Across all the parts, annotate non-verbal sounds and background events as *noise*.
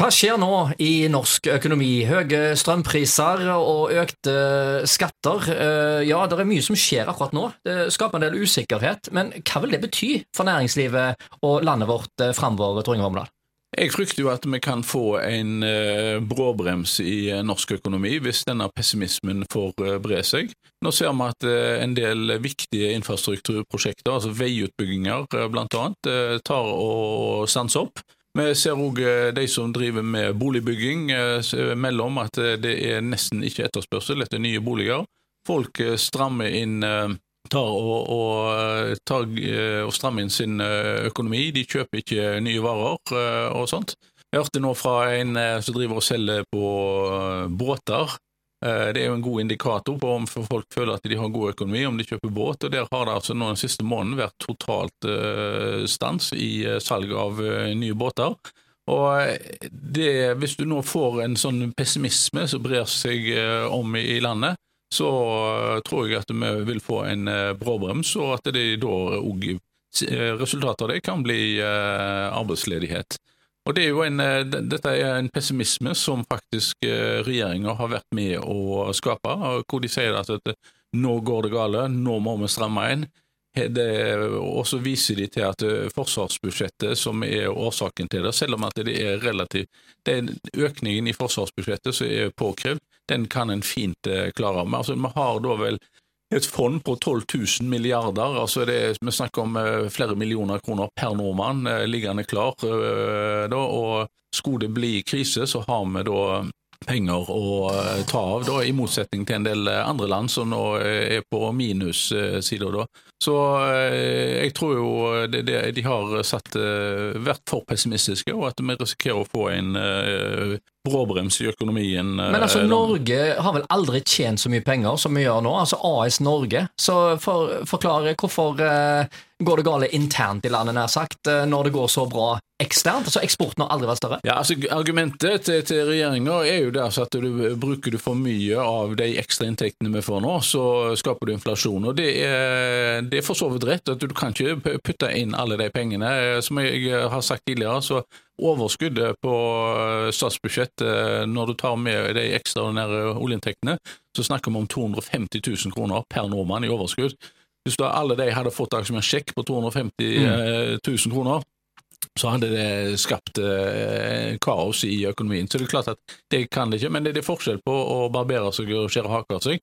Hva skjer nå i norsk økonomi? Høye strømpriser og økte skatter. Eh, ja, det er mye som skjer akkurat nå. Det skaper en del usikkerhet. Men hva vil det bety for næringslivet og landet vårt eh, framover, Tor Inge Vormedal? Jeg frykter jo at vi kan få en eh, bråbrems i norsk økonomi hvis denne pessimismen får bre seg. Nå ser vi at en del viktige infrastrukturprosjekter, altså veiutbygginger bl.a., tar og stanser opp. Vi ser òg eh, de som driver med boligbygging, eh, mellom at eh, det er nesten ikke etterspørsel etter nye boliger. Folk strammer inn tar og, og, tar, og strammer inn sin økonomi. De kjøper ikke nye varer og sånt. Jeg hørte nå fra en som driver og selger på båter. Det er jo en god indikator på om folk føler at de har god økonomi, om de kjøper båt. og Der har det altså nå den siste måneden vært totalt stans i salg av nye båter. Og det, Hvis du nå får en sånn pessimisme som brer seg eh, om i landet, så eh, tror jeg at vi vil få en eh, bråbrems, og at det da òg Resultatet av det kan bli arbeidsledighet. Og det er jo en, Dette er en pessimisme som faktisk regjeringa har vært med å skape, hvor de sier at, at nå går det gale, nå må vi stramme inn. Og så viser de til at eh, forsvarsbudsjettet som er årsaken til det, selv om at det er relativt den Økningen i forsvarsbudsjettet som er påkrevd, den kan en fint eh, klare. Men altså, vi har da vel et fond på 12 000 milliarder. altså det, Vi snakker om eh, flere millioner kroner per nordmann liggende klar. Da, og skulle det bli krise, så har vi da penger å ta av, da, i motsetning til en del andre land som nå er på minussida. da. Så eh, jeg tror jo det, det, de har satt, eh, vært for pessimistiske, og at vi risikerer å få en bråbrems i økonomien. Men altså, Norge har vel aldri tjent så mye penger som vi gjør nå, altså AS Norge. Så for, forklare hvorfor går det gale internt i landet, nær sagt, når det går så bra eksternt? Altså Eksporten har aldri vært større? Ja, altså Argumentet til, til regjeringa er jo det altså, at du bruker du for mye av de ekstra inntektene vi får nå, så skaper du inflasjon. og det er det er for så vidt rett at du kan ikke putte inn alle de pengene. Som jeg har sagt tidligere, så overskuddet på eh, statsbudsjettet, eh, når du tar med de ekstraordinære oljeinntektene, så snakker vi om 250 000 kroner per nordmann i overskudd. Hvis da alle de hadde fått som en sjekk på 250 000 mm. kroner, så hadde det skapt eh, kaos i økonomien. Så det er klart at det kan det ikke, men det er forskjell på å barbere seg og skjære haka av seg.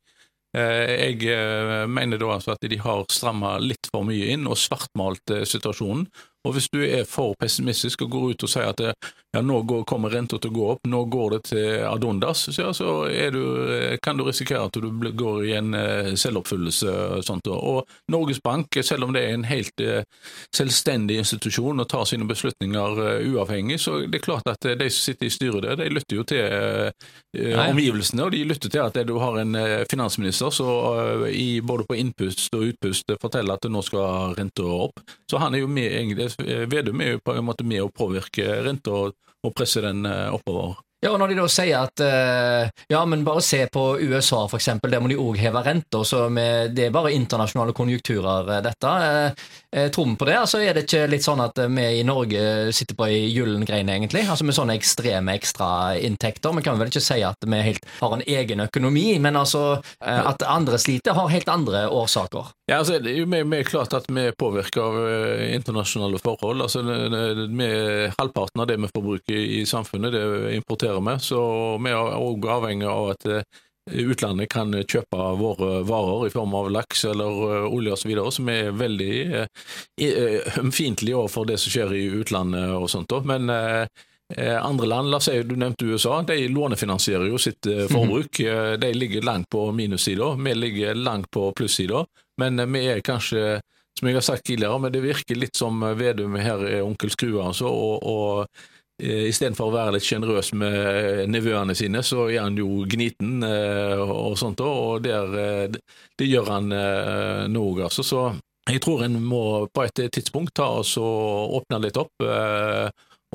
Eh, jeg eh, mener da altså at de har stramma litt for mye inn og svartmalt eh, situasjonen. Og Hvis du er for pessimistisk og går ut og sier at ja, nå går, kommer renta til å gå opp, nå går det til Adondas, så, så du, kan du risikere at du går i en selvoppfyllelse. Og, sånt. og Norges Bank, selv om det er en helt selvstendig institusjon og tar sine beslutninger uavhengig, så det er klart at de som sitter i styret der, de lytter jo til omgivelsene, og de lytter til at du har en finansminister som både på innpust og utpust forteller at nå skal renta opp. Så han er jo med, egentlig, Vedum er jo på en måte med å påvirke renta og presse den uh, oppover. Ja, og Når de da sier at uh, ja, men bare se på USA, for eksempel, der må de òg heve renta, så med, det er bare internasjonale konjunkturer, uh, dette. Uh, tror vi på det? Altså, Er det ikke litt sånn at vi i Norge sitter på ei gyllen grein, egentlig? Altså Med sånne ekstreme ekstrainntekter? Vi kan vel ikke si at vi helt har en egen økonomi, men altså at andre sliter, har helt andre årsaker. Ja, altså, det er jo mer, klart at vi er påvirket av internasjonale forhold. Altså, vi, Halvparten av det vi forbruker i samfunnet, det importerer vi, så vi er òg avhengig av at eh, utlandet kan kjøpe våre varer i form av laks eller eh, olje osv., som er veldig eh, ømfintlig overfor det som skjer i utlandet og sånt. Men andre land, la oss si du nevnte USA, de lånefinansierer jo sitt forbruk. Mhm. De ligger langt på minussida, vi ligger langt på plussida. Men vi er kanskje, som jeg har sagt tidligere, men det virker litt som Vedum her er onkel Skrue, altså. og, og Eh, Istedenfor å være litt sjenerøs med nevøene sine, så er han jo gniten eh, og sånt, og der, eh, det gjør han nå òg, altså. Så jeg tror en må på et tidspunkt ta oss og åpne litt opp.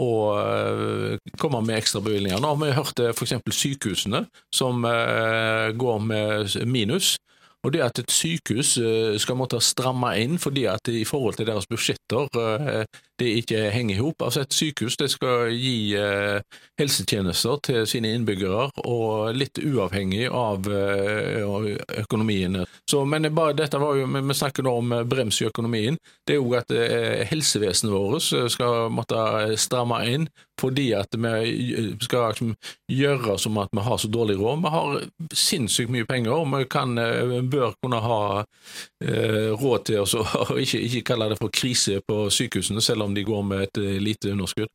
Og komme med ekstrabevilgninger. Nå har vi hørt f.eks. sykehusene som går med minus. Og det at et sykehus eh, skal måtte stramme inn fordi at i forhold til deres budsjetter eh, det ikke henger i hop. Altså et sykehus det skal gi eh, helsetjenester til sine innbyggere, og litt uavhengig av økonomien. Så, men bare, dette var jo, Vi snakker nå om brems i økonomien. Det er jo at helsevesenet vårt skal måtte stramme inn fordi at vi skal liksom gjøre som at vi har så dårlig råd. Vi har sinnssykt mye penger, og vi kan bør kunne ha eh, råd til å *laughs* ikke, ikke kalle det for krise på sykehusene, selv om de går med et eh, lite underskudd.